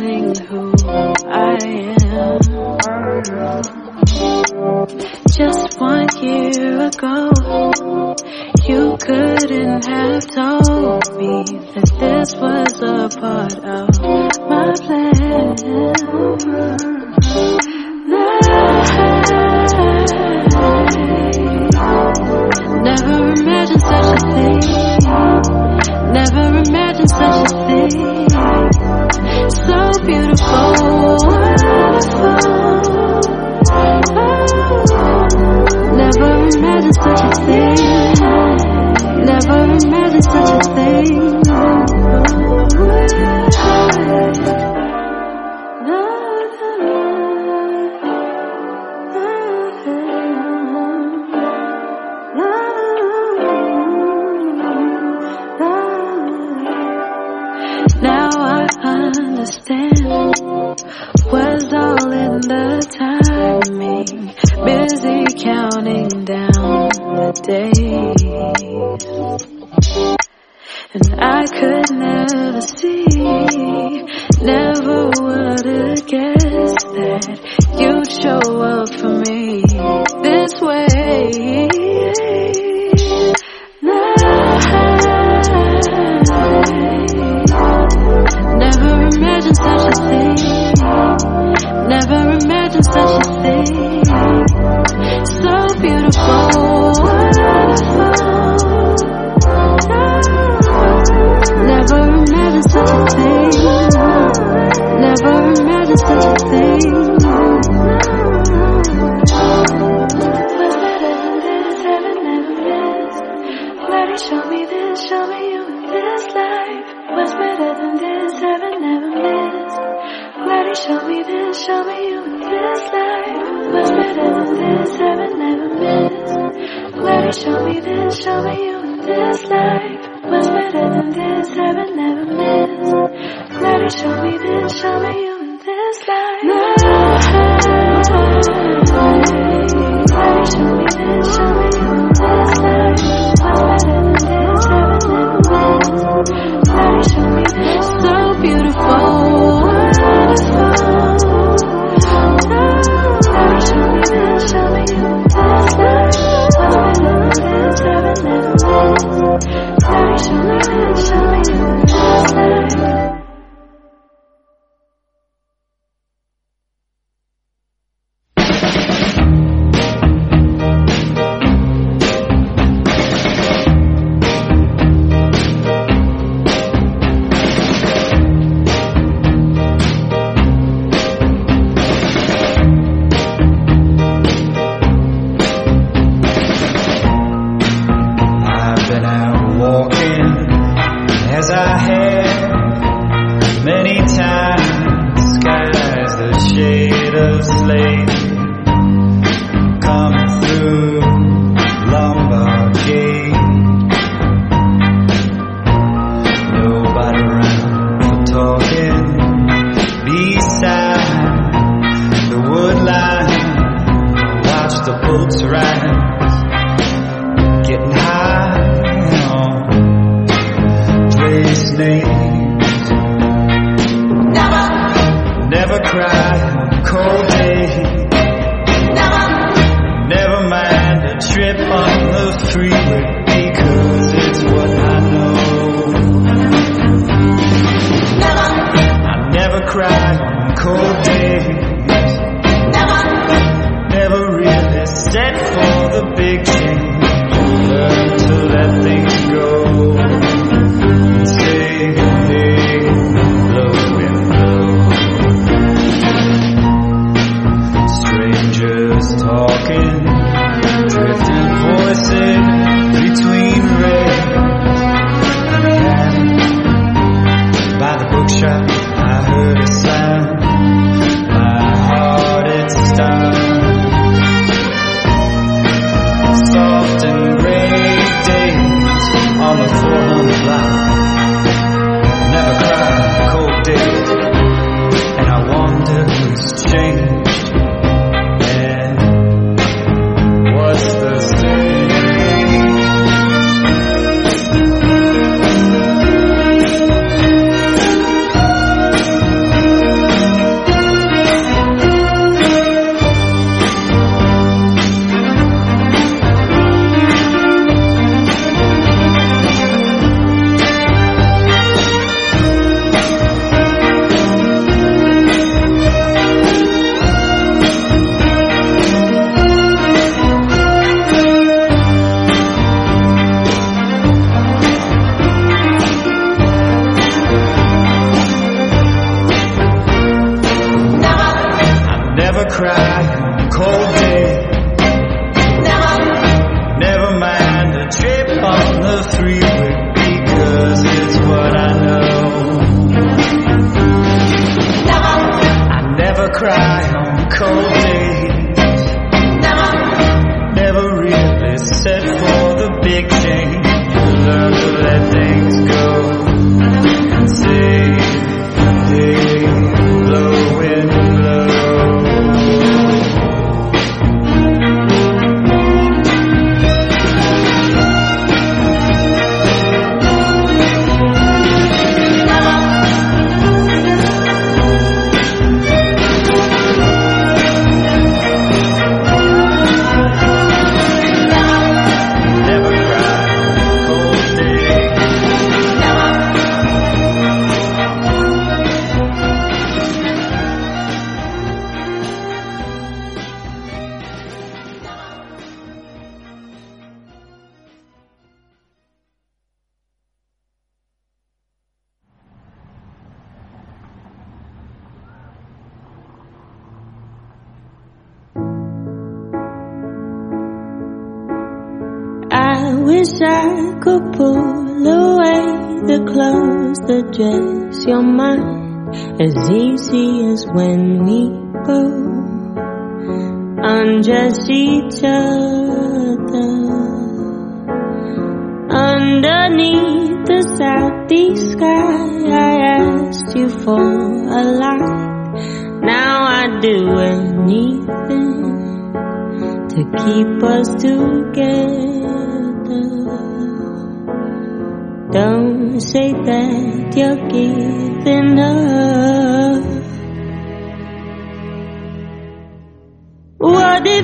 Busy finding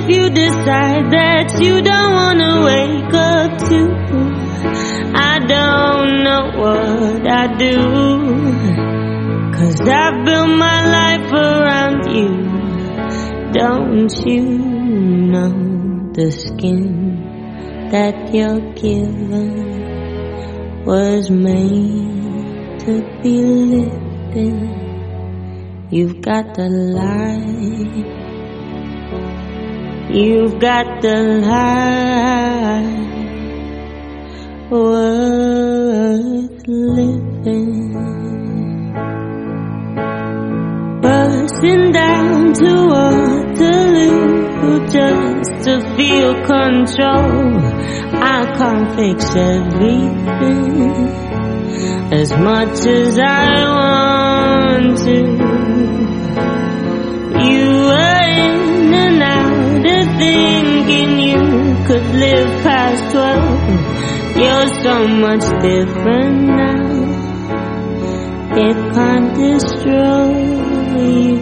if you decide that you don't wanna wake up to? I don't know what I do. Cause I built my life around you. Don't you know the skin that you're given was made to be lived in? You've got the light. You've got the life worth living. Bursting down to Waterloo just to feel control. I can't fix everything as much as I want to. Thinking you could live past twelve. You're so much different now. It can't destroy you.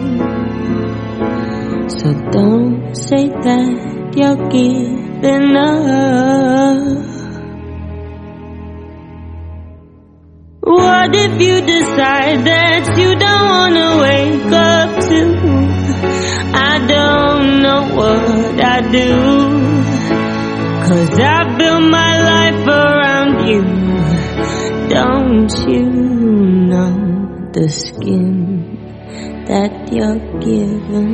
So don't say that you're giving up. What if you decide that you don't wanna wake up to? I don't know what I do. Cause I built my life around you. Don't you know the skin that you're given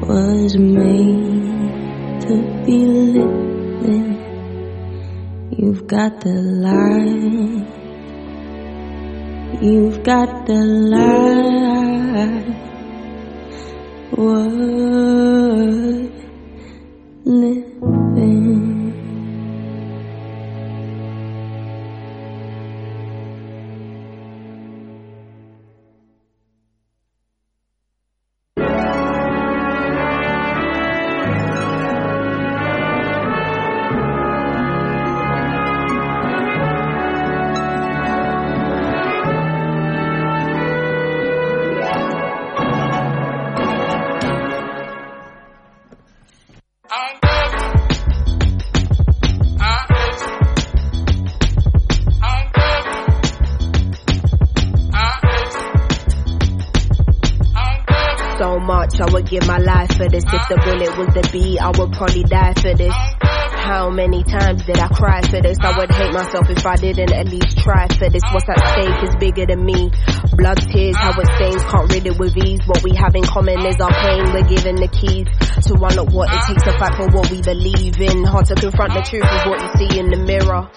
was made to be lived in? You've got the light. You've got the light. Worth living. The bullet was the beat, I would probably die for this. How many times did I cry for this? I would hate myself if I didn't at least try for this. What's at stake is bigger than me. Blood, tears, how it stains, can't rid it with ease. What we have in common is our pain. We're given the keys to unlock what it takes to fight for what we believe in. Hard to confront the truth of what you see in the mirror.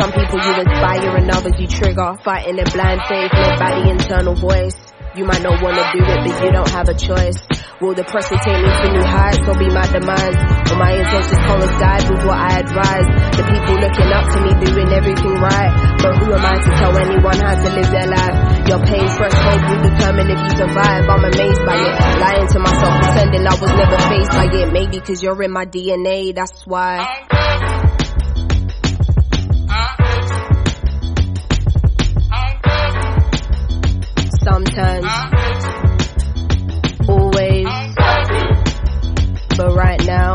Some people you inspire and others you trigger. Fighting in blind faith, by the internal voice. You might not wanna do it, but you don't have a choice. Will the pressure take me to new heights or be my demise? Will my intentions coincide with what I advise? The people looking up to me doing everything right. But who am I to tell anyone how to live their life? Your pain fresh threshold will determine if you survive. I'm amazed by it. Lying to myself, pretending I was never faced by it. Maybe cause you're in my DNA, that's why. Sometimes. Always. But right now.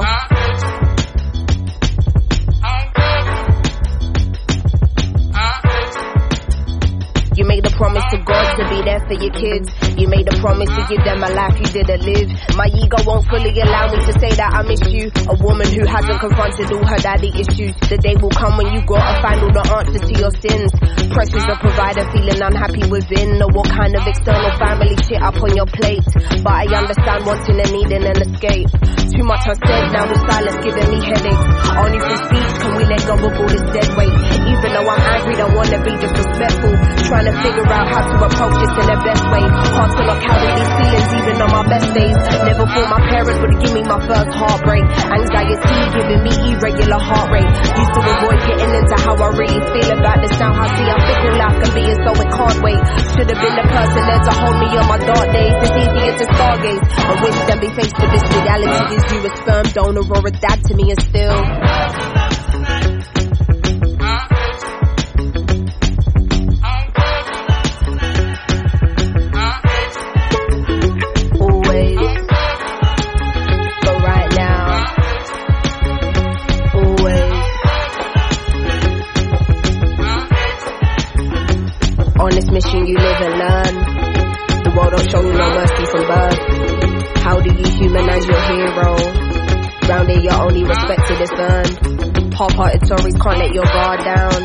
You made a promise to God to be there for your kids. You made a promise to give them a life you didn't live. My ego won't fully allow me to say that I miss you. A woman who hasn't confronted all her daddy issues. The day will come when you gotta find all the answers to your sins. Pressures a provider, feeling unhappy within. Know what kind of external family shit up on your plate. But I understand wanting and needing an escape. Too much unsaid, now with silence giving me headaches. Only through speech can we let go of all this dead weight. Even though I'm angry, don't wanna be disrespectful. Trying to figure out how to approach this in the best way. Hard to not these feelings even on my best days. Never thought my parents would give me my first heartbreak. Anxiety giving me irregular heart rate. Used to avoid getting into how I really feel about this now. I see how fickle life can be and so it can't wait. Should have been the person there to hold me on my dark days. It's easier to stargaze and wish than be faced with this reality. Is you a sperm donor or a dad to me and still. Earned. Half-hearted stories can't let your guard down.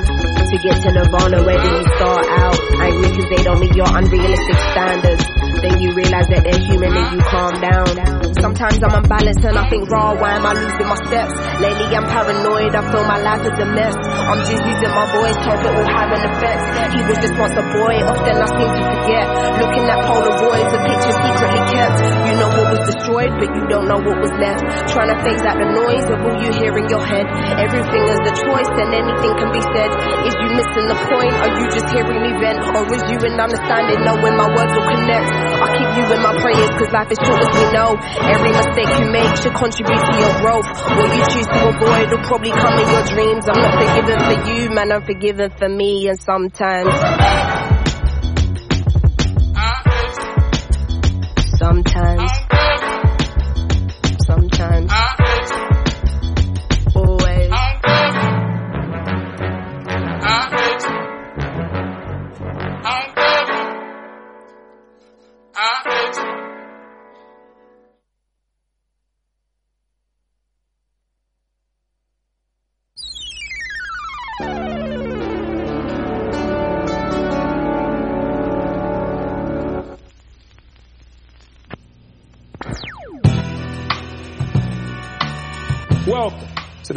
To get to Nirvana, where do you start out? Angry cause they don't meet your unrealistic standards. Then you realize that they're human and you calm down. Sometimes I'm unbalanced and I think, raw, why am I losing my steps? Lately I'm paranoid, I feel my life is a mess. I'm just using my voice, hope it will have an effect. He was just once a boy, often I seem to forget. Looking at Polaroids, the picture secretly kept. You know what was destroyed, but you don't know what was left. Trying to phase out the noise of all you hear in your head. Everything is a choice and anything can be said. Is you missing the point? Are you just hearing me vent? Or is you in understanding, knowing my words will connect? I keep you in my prayers, cause life is short as we know. Every mistake you make should contribute to your growth. What you choose to avoid will probably come in your dreams. I'm not forgiven for you, man, I'm forgiven for me, and sometimes. Sometimes.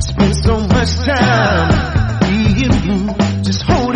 Spend so much time being blue, just holding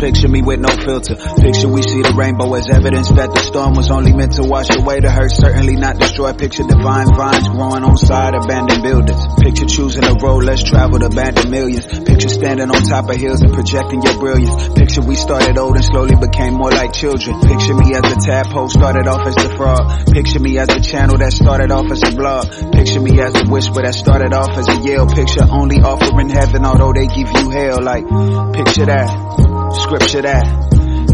Picture me with no filter. Picture we see the rainbow as evidence that the storm was only meant to wash away the hurt, certainly not destroy. Picture divine vines growing on side abandoned buildings. Picture choosing a road less traveled, abandoned millions. Picture standing on top of hills and projecting your brilliance. Picture we started old and slowly became more like children. Picture me as a tadpole started off as the frog. Picture me as a channel that started off as a blog. Picture me as a whisper that started off as a yell. Picture only offering heaven, although they give you hell. Like, picture that, scripture that.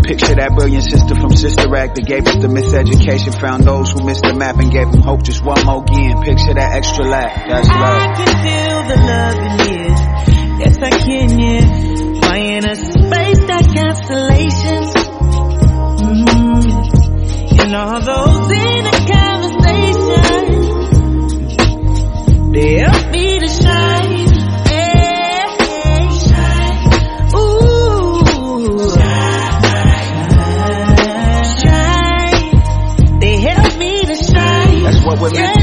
Picture that brilliant sister from Sister Act that gave us the miseducation, found those who missed the map and gave them hope just one more again. Picture that extra lap, that's I love. can feel the love in here. Yes, I can, yeah. Why in a space that constellations? Mm. And all those in That's what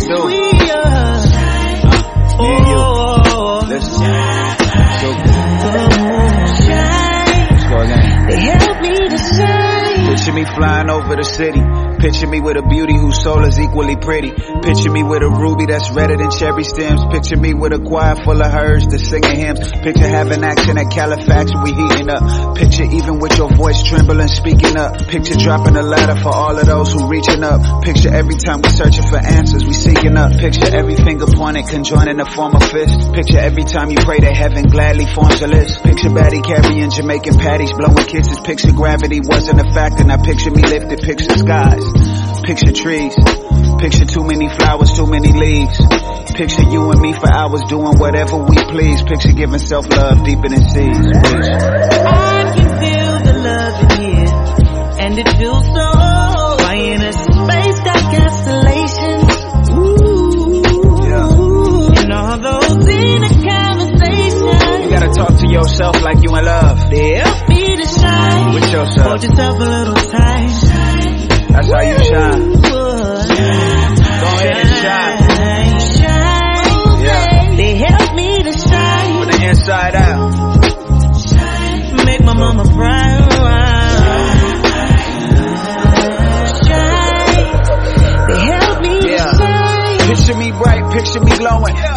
me flying over the city. Picture me with a beauty whose soul is equally pretty. Picture me with a ruby that's redder than cherry stems. Picture me with a choir full of herds that's singing hymns. Picture having action at Califax, we heating up. Picture even with your voice trembling, speaking up. Picture dropping a ladder for all of those who reaching up. Picture every time we searching for answers, we seeking up. Picture every finger pointed, conjoining to form of fist. Picture every time you pray to heaven gladly forms a list. Picture Batty carrying Jamaican patties, blowing kisses. Picture gravity wasn't a factor, now picture me lifted, picture skies. Picture trees. Picture too many flowers, too many leaves. Picture you and me for hours doing whatever we please. Picture giving self love deeper than seas. I can feel the love in here, and it feels so. Why in a space that constellations? Ooh, Yeah. and all those in a You gotta talk to yourself like you in love. They help me to shine. With Hold yourself. yourself a little time. That's how you shine. Ooh, Go ahead and shine. shine, shine. Yeah. They help me to shine. From the inside out. Make my mama proud. Shine. They help me to Yeah. shine. Picture me bright, picture me glowing.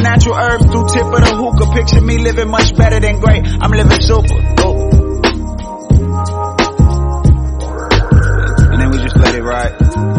natural herbs through tip of the hookah. Picture me living much better than great. I'm living super. Oh. And then we just let it ride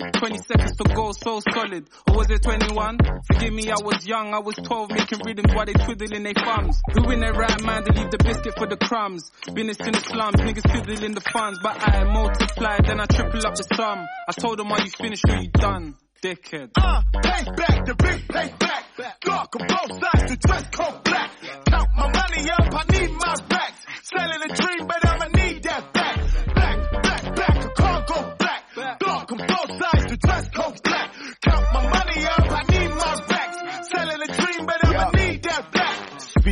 so 20 seconds to go, so solid. Or was it 21? Forgive me, I was young. I was 12, making rhythms while they twiddling their thumbs. Who in their right mind to leave the biscuit for the crumbs? Business in the slums, niggas twiddling the funds. But I multiply, then I triple up the sum. I told them, are you finished or you done? Dickhead. Uh, payback, the big payback. Dark on both sides, the dress code black. Count my money up, I need my racks. Selling a dream, but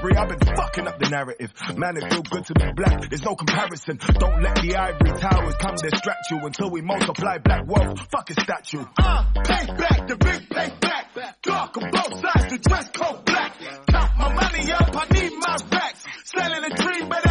1993. I've been fucking up the narrative. Man, it feel good to be black. There's no comparison. Don't let the ivory towers come distract you until we multiply black wealth. Fuck a statue. Uh, payback, the big payback. Dark on both sides, the dress code black. Count my money up, I need my racks. Selling a dream, but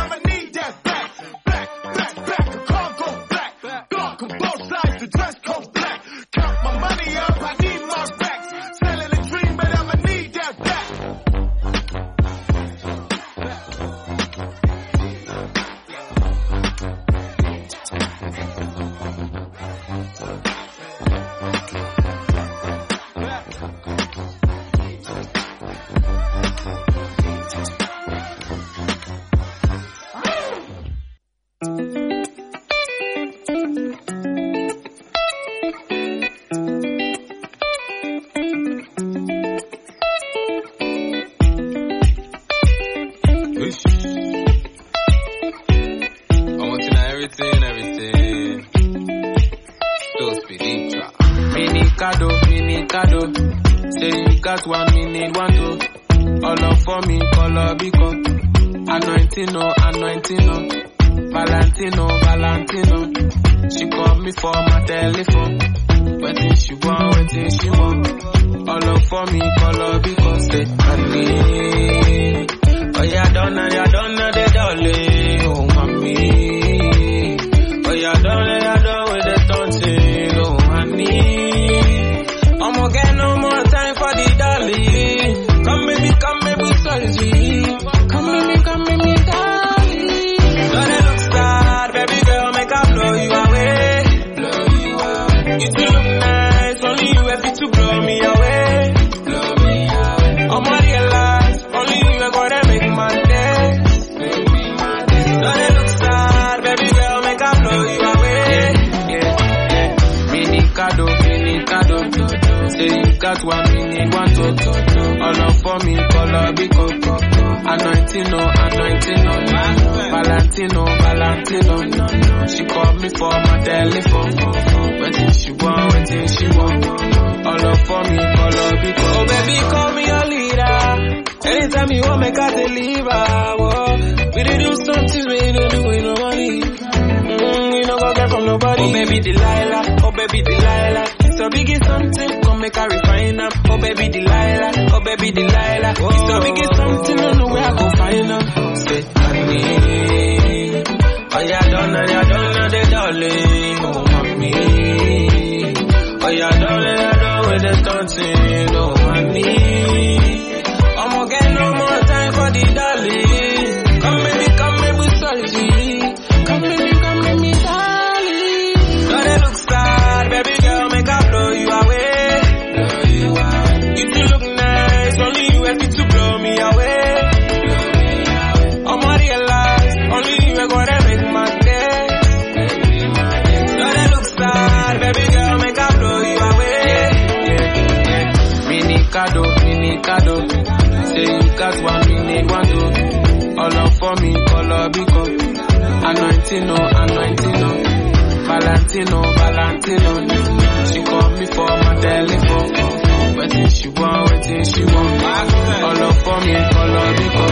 うん。Anointing, no. Valentino, Valentino. She called me for my telephone. Waiting she want, waiting she want. All up for me, color because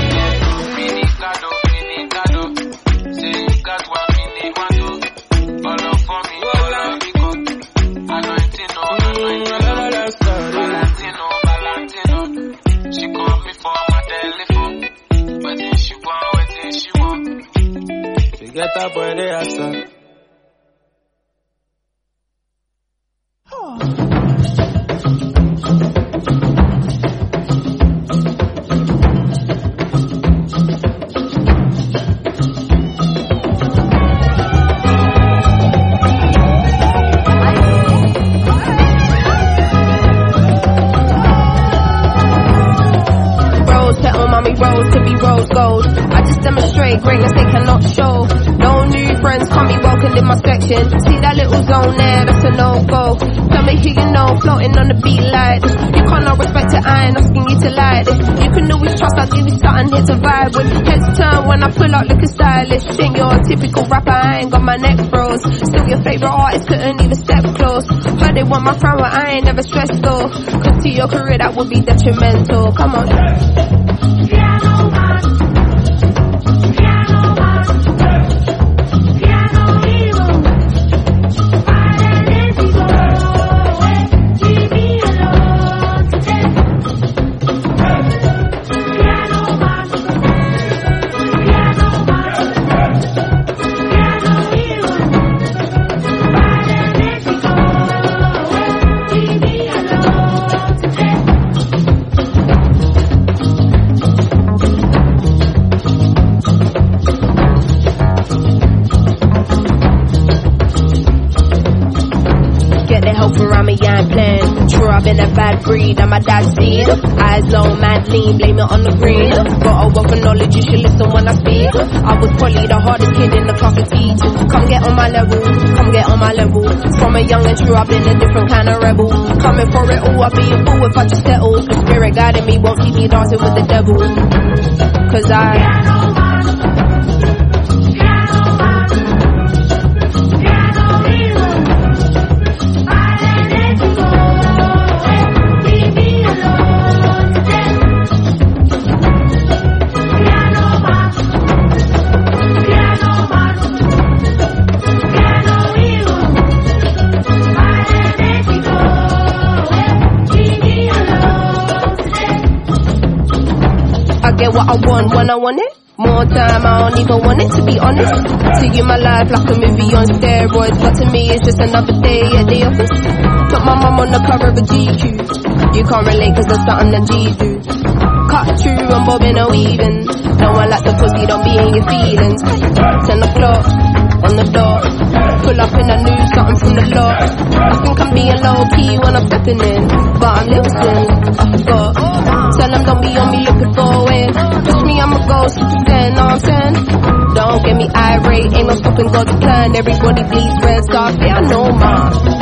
out looking stylish. Think you're a typical rapper, I ain't got my neck froze. Still your favorite artist couldn't even step close. Heard they want my friend, but I ain't never stressed though. Cause to your career that would be detrimental. Come on. Get lean, blame it on the green. Got a wealth of knowledge, you should listen when I speak. I was probably the hardest kid in the class to teach. Come get on my level, come get on my level. From a young and true, I've been a different kind of rebel. Coming for it all, I'd be a fool if I just settle. The spirit guiding me won't keep me dancing with the devil. Cause I. I want when I want it. More time, I don't even want it to be honest. To you, my life like a movie on steroids, but to me, it's just another day at the office. Put my mum on the cover of a GQ. You can't relate cause there's something that G do. Cut through and bobbing or weaving. No one like the pussy, don't be in your feelings. Ten o'clock on the dot. Pull up in a new something from the lot. I think I'm being low key when I'm stepping in, but I'm. I forgot. Tell them don't be on me looking for it. Push me, I'm a ghost. Then know what I'm saying? Don't get me irate, ain't no stopping God's plan. Everybody bleeds red scarf, yeah I know mine.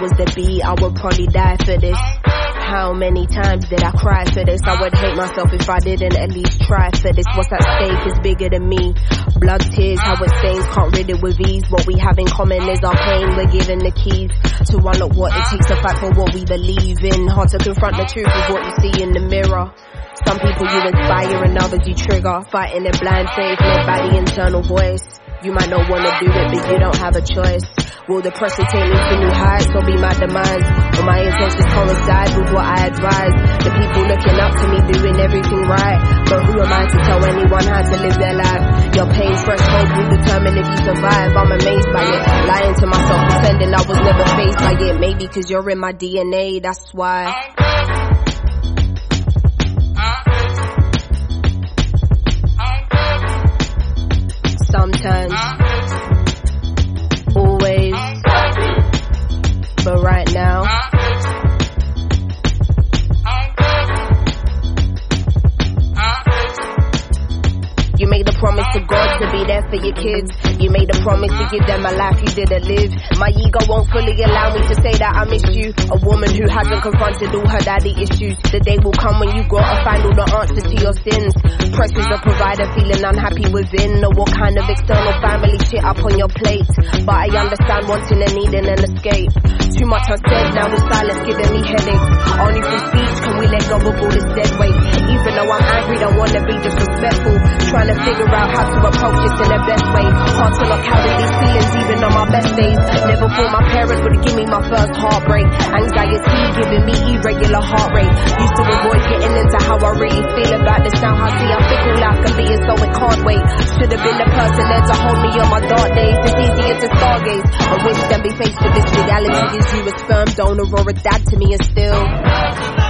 Was the I would probably die for this. How many times did I cry for this? I would hate myself if I didn't at least try for this. What's at stake is bigger than me. Blood, tears, how it stains, can't rid it with ease. What we have in common is our pain. We're given the keys to unlock what it takes to fight for what we believe in. Hard to confront the truth of what you see in the mirror. Some people you inspire and others you trigger. Fighting in blind faith the internal voice. You might not wanna do it, but you don't have a choice. Will the pressure take me to new heights or be my demise? Will my intentions coincide with what I advise? The people looking up to me doing everything right. But who am I to tell anyone how to live their life? Your pain, fresh hope will determine if you survive. I'm amazed by it. Lying to myself, pretending I was never faced by it. Maybe cause you're in my DNA, that's why. Be there for your kids. You made a promise to give them a life you didn't live. My ego won't fully allow me to say that I miss you. A woman who hasn't confronted all her daddy issues. The day will come when you gotta find all the answers to your sins. Pressures a provider, feeling unhappy within. Know what kind of external family shit up on your plate. But I understand wanting and needing an escape. Too much unsaid, now the silence giving me headaches. Only through speech can we let go of all this dead weight. Even though I'm angry, don't wanna be disrespectful. Trying to figure out how to approach this in the best way. Hard to look out these feelings even on my best days. Never thought my parents would give me my first heartbreak. Anxiety giving me irregular heart rate. Used to avoid getting into how I really feel about this. Now I see I'm fickle life can be and so it can't wait. Should have been the person there to hold me on my dark days. It's easier to stargaze. I wish than be faced with this reality. Is you a sperm donor or a dad to me and still.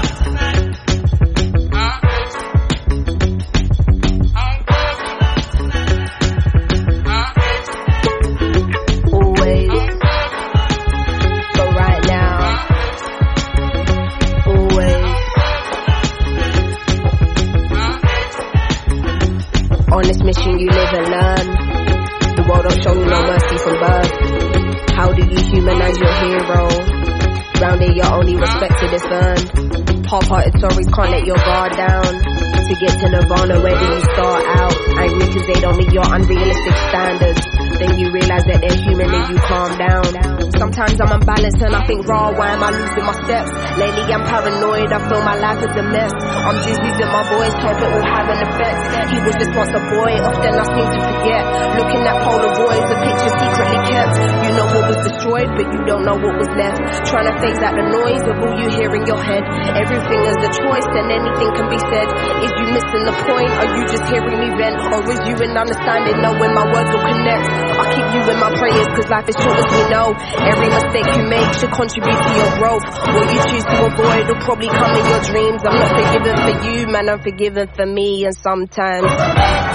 To get to Nirvana, where do you start out? Angry cause they don't meet your unrealistic standards. Then you realize that they're human and you calm down. Sometimes I'm unbalanced and I think raw, why am I losing my steps? Lately I'm paranoid, I feel my life is a mess. I'm just using my voice, hope it will have an effect. He was just once a boy, often I seem to forget. Looking at Polaroids, the picture secretly kept. What was destroyed, but you don't know what was left. Trying to phase out the noise of all you hear in your head. Everything is a choice and anything can be said. Is you missing the point? Are you just hearing me vent? Or is you in understanding, knowing my words will connect? I keep you in my prayers, cause life is short as we know. Every mistake you make should contribute to your growth. What you choose to avoid will probably come in your dreams. I'm not forgiven for you, man, I'm forgiven for me, and. Sometimes.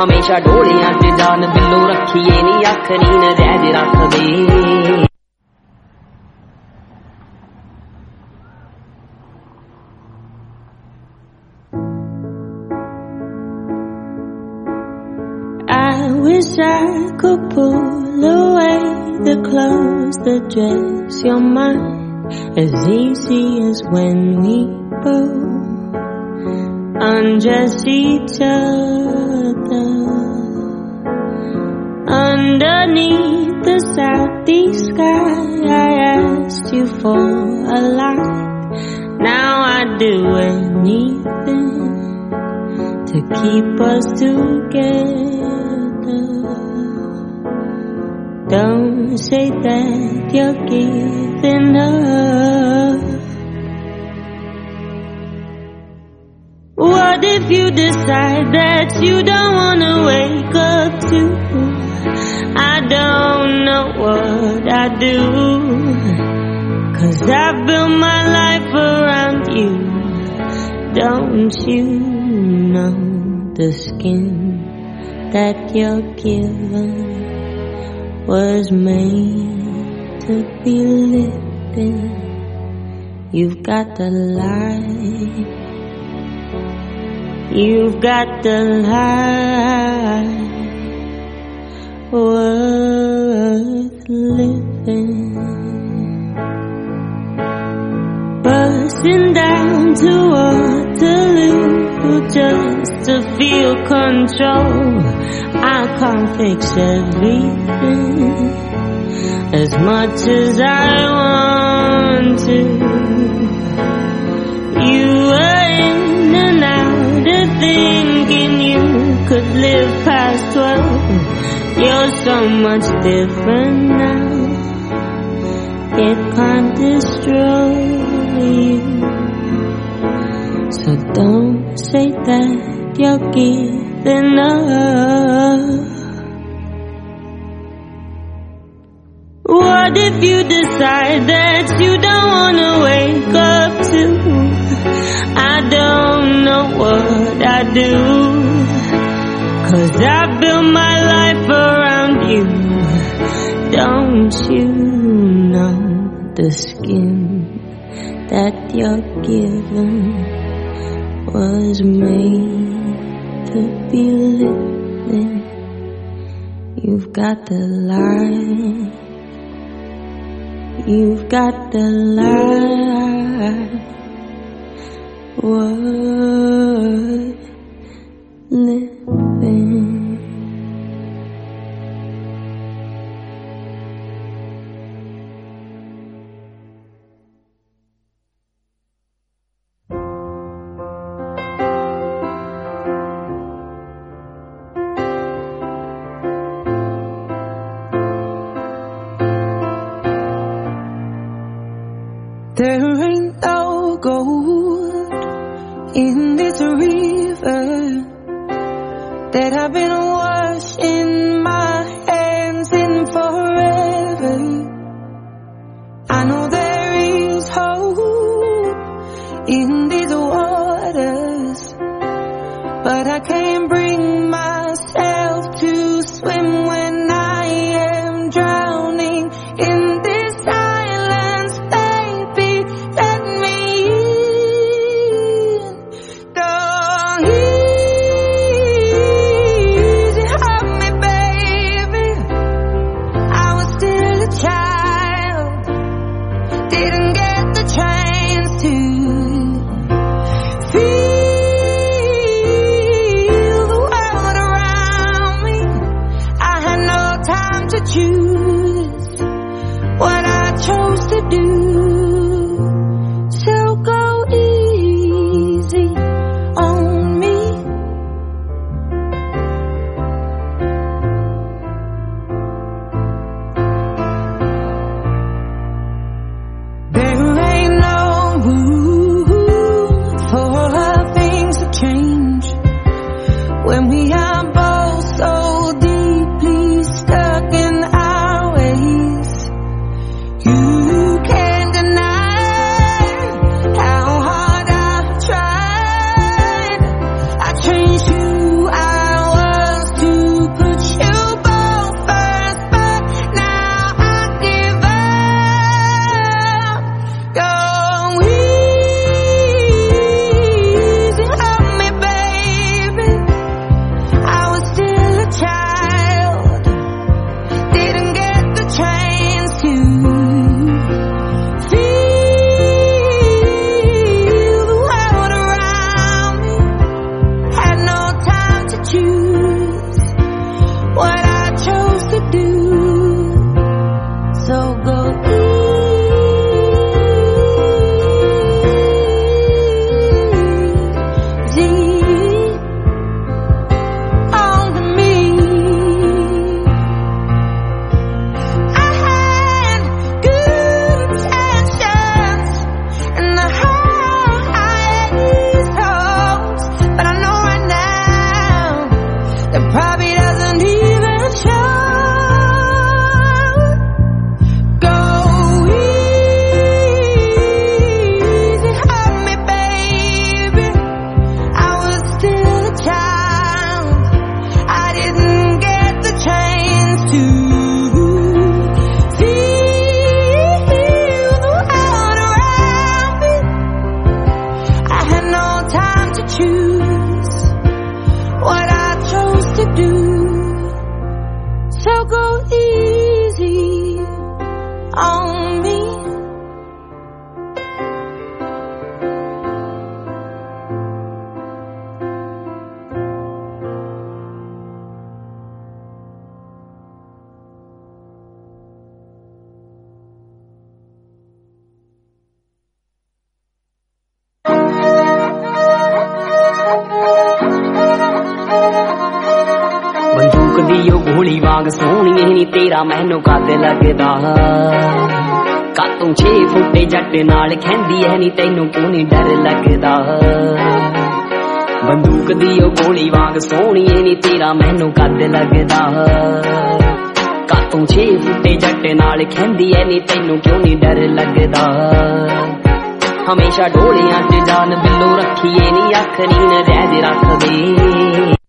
ਹਮੇਸ਼ਾ ਢੋਲਿਆਂ ਤੇ ਜਾਨ ਦਿਲੋਂ ਰੱਖੀਏ ਨਹੀਂ ਅੱਖ ਨੀਂ ਰਹਿਜ ਰੱਖਦੇ I wish I could pull away the clothes that dress your mind as easy as when we both undress each other underneath the southeast sky. I asked you for a light. Now I'd do anything to keep us together. Don't say that you're giving up. What if you decide that you don't wanna wake up to? I don't know what I do. Cause I built my life around you. Don't you know the skin that you're given was made to be in? You've got the light. You've got the life worth living. Bursting down to Waterloo just to feel control. I can't fix everything as much as I want to. You were in and out of thinking you could live past twelve. You're so much different now. It can't destroy you. So don't say that you're giving up. What if you decide that you don't wanna wake up to? I don't know what I do. Cause I built my. Don't you know the skin that you're given was made to be lived in? You've got the light. You've got the light. Worth living. ਤੇਰਾ ਮੈਨੂੰ ਕੱਦ ਲੱਗਦਾ। ਕਾਤੋਂ 6 ਫੁੱਟੇ ਜੱਟ ਨਾਲ ਖੈਂਦੀ ਐ ਨਹੀਂ ਤੈਨੂੰ ਕਿਉਂ ਡਰ ਲੱਗਦਾ? ਬੰਦੂਕ ਦੀ ਉਹ ਗੋਲੀ ਵਾਂਗ ਸੋਹਣੀ ਨਹੀਂ ਤੇਰਾ ਮੈਨੂੰ ਕੱਦ ਲੱਗਦਾ। ਕਾਤੋਂ 6 ਫੁੱਟੇ ਜੱਟ ਨਾਲ ਖੈਂਦੀ ਐ ਨਹੀਂ ਤੈਨੂੰ ਕਿਉਂ ਨਹੀਂ ਡਰ ਲੱਗਦਾ? ਹਮੇਸ਼ਾ ਢੋਲੀਆਂ 'ਚ ਜਾਨ ਬਿੱਲੋ ਰੱਖੀਏ ਨਹੀਂ ਅੱਖ ਨੀਨ ਰਹਿ ਰੱਖਦੇ।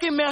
On me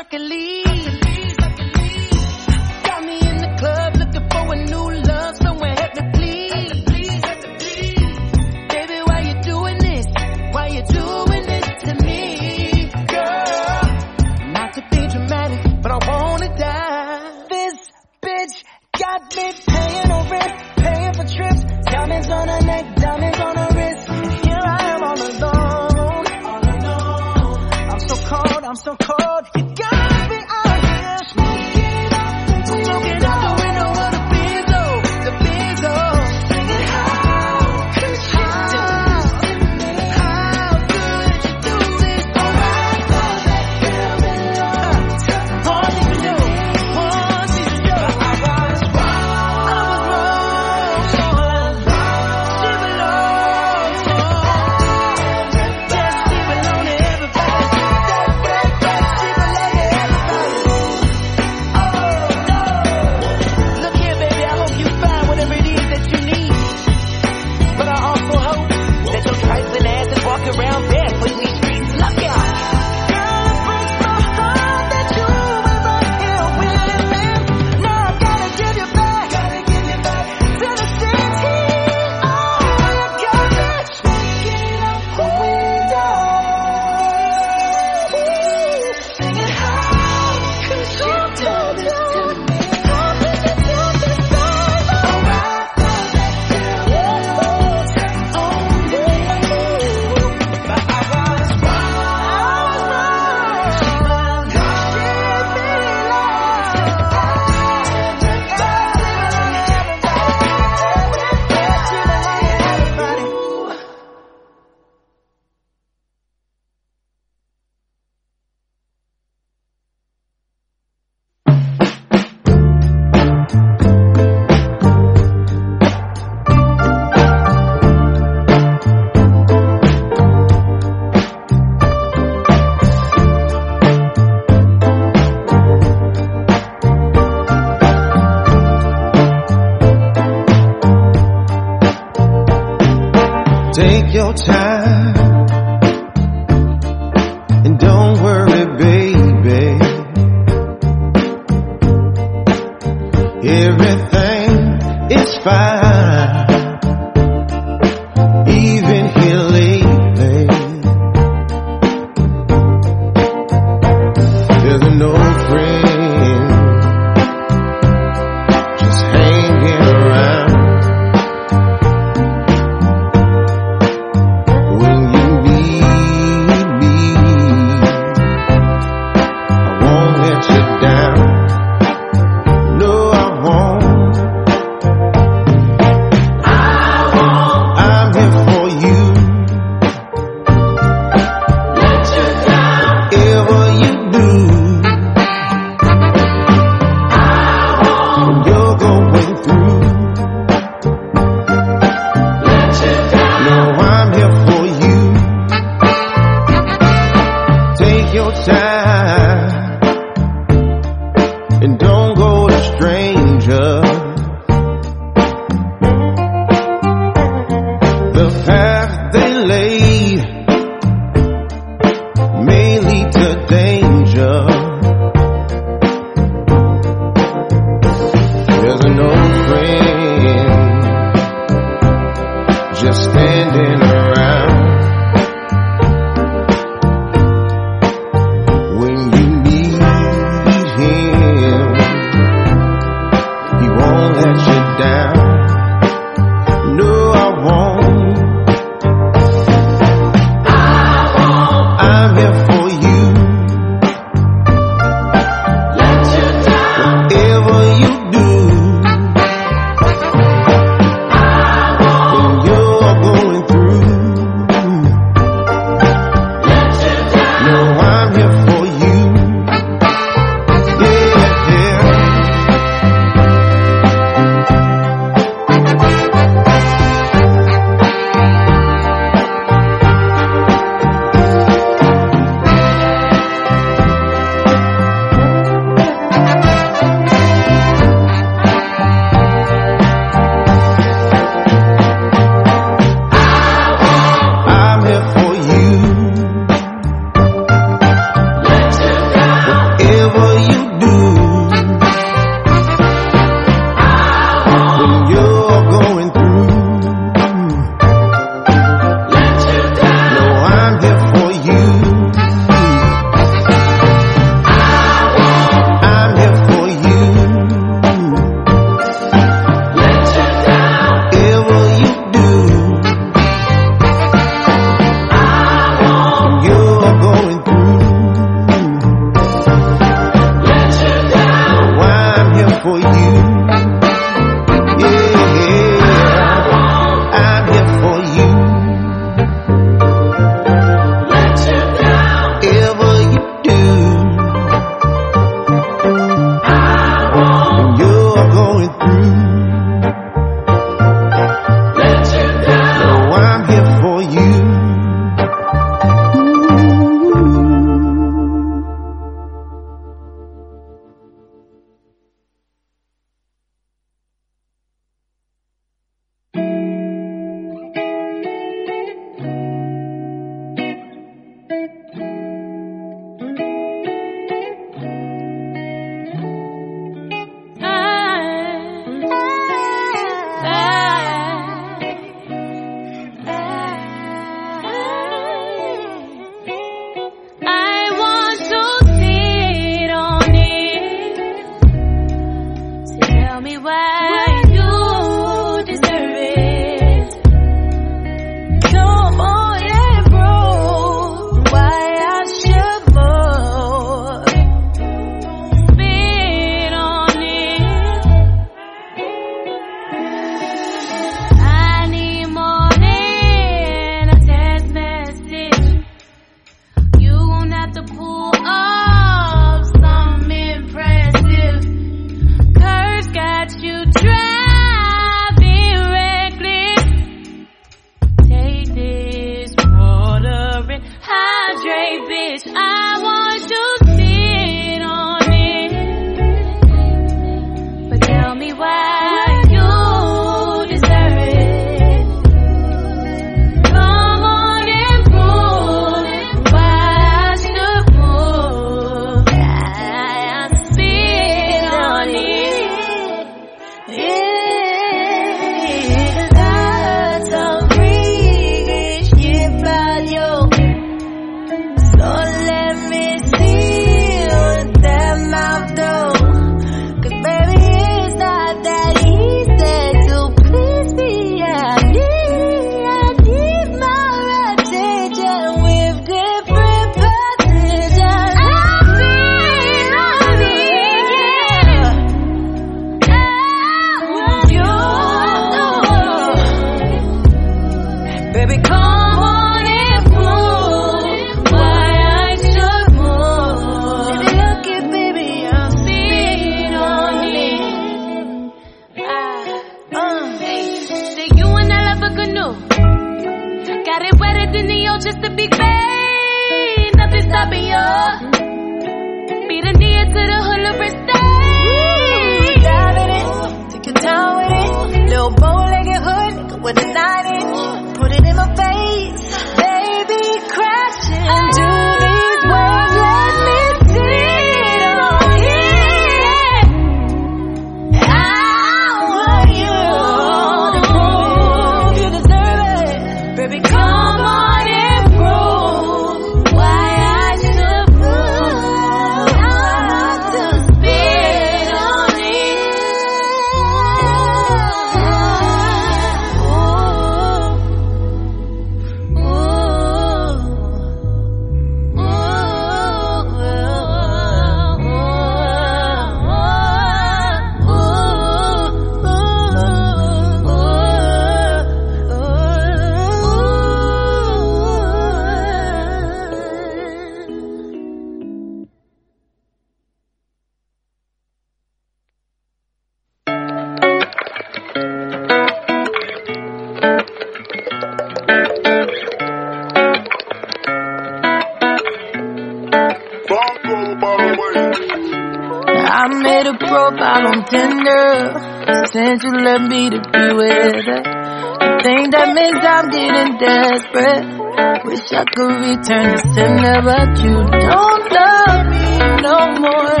you turn to Cinder, but you don't love me no more.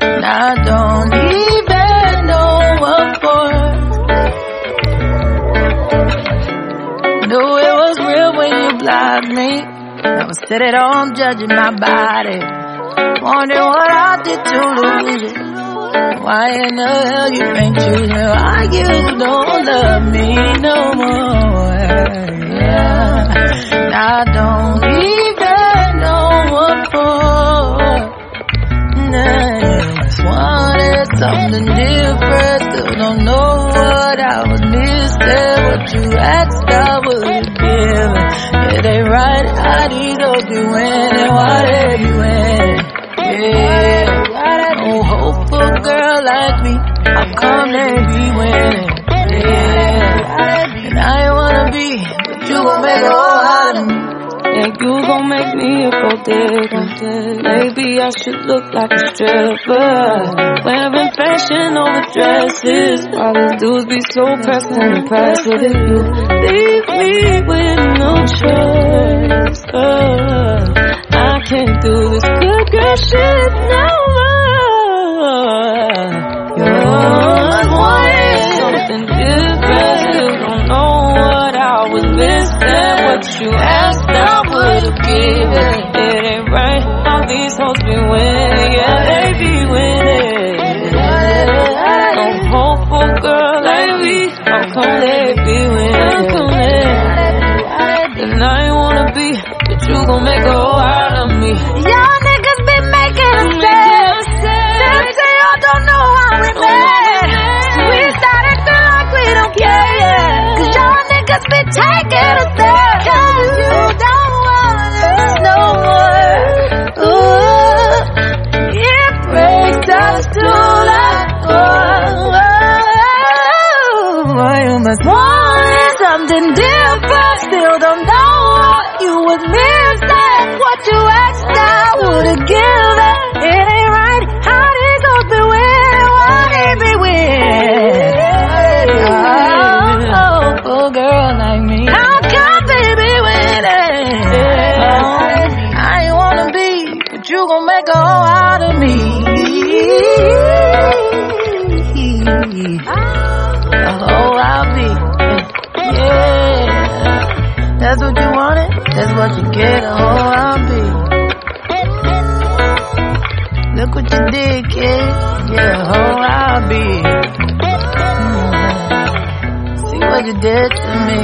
And I don't even know what for. Knew it was real when you blocked me. I was sitting on judging my body. Wondering what I did to lose it. Why in the hell you ain't you know I you don't love me no more? I don't even know what for. Wanted something different. Still don't know what I was missing. What you asked, I. It ain't right how these hoes be winning. Why they be winning? Yeah, no hope girl like me. How come they be? You gon' make a whole out of me. And you gon' make me a gold. Maybe I should look like a stripper. Wearing fashion over dresses. All these dudes be so pressed and impressed with. You leave me with no choice. Uh, I can't do this good girl shit no more. You're wanting something you asked, I would've given. It ain't right how these hoes be winning. Yeah, they be winning. No hope for girl like me. How come they be winning? How come they? And I ain't wanna be, but you gon' make a whole out of me. Y'all Get. A I'll be. Look what you did, kid. Yeah, a whole I'll mm. be. See what you did to me.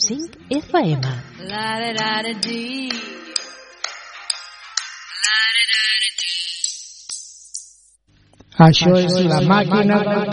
Sync FM. Això és la màquina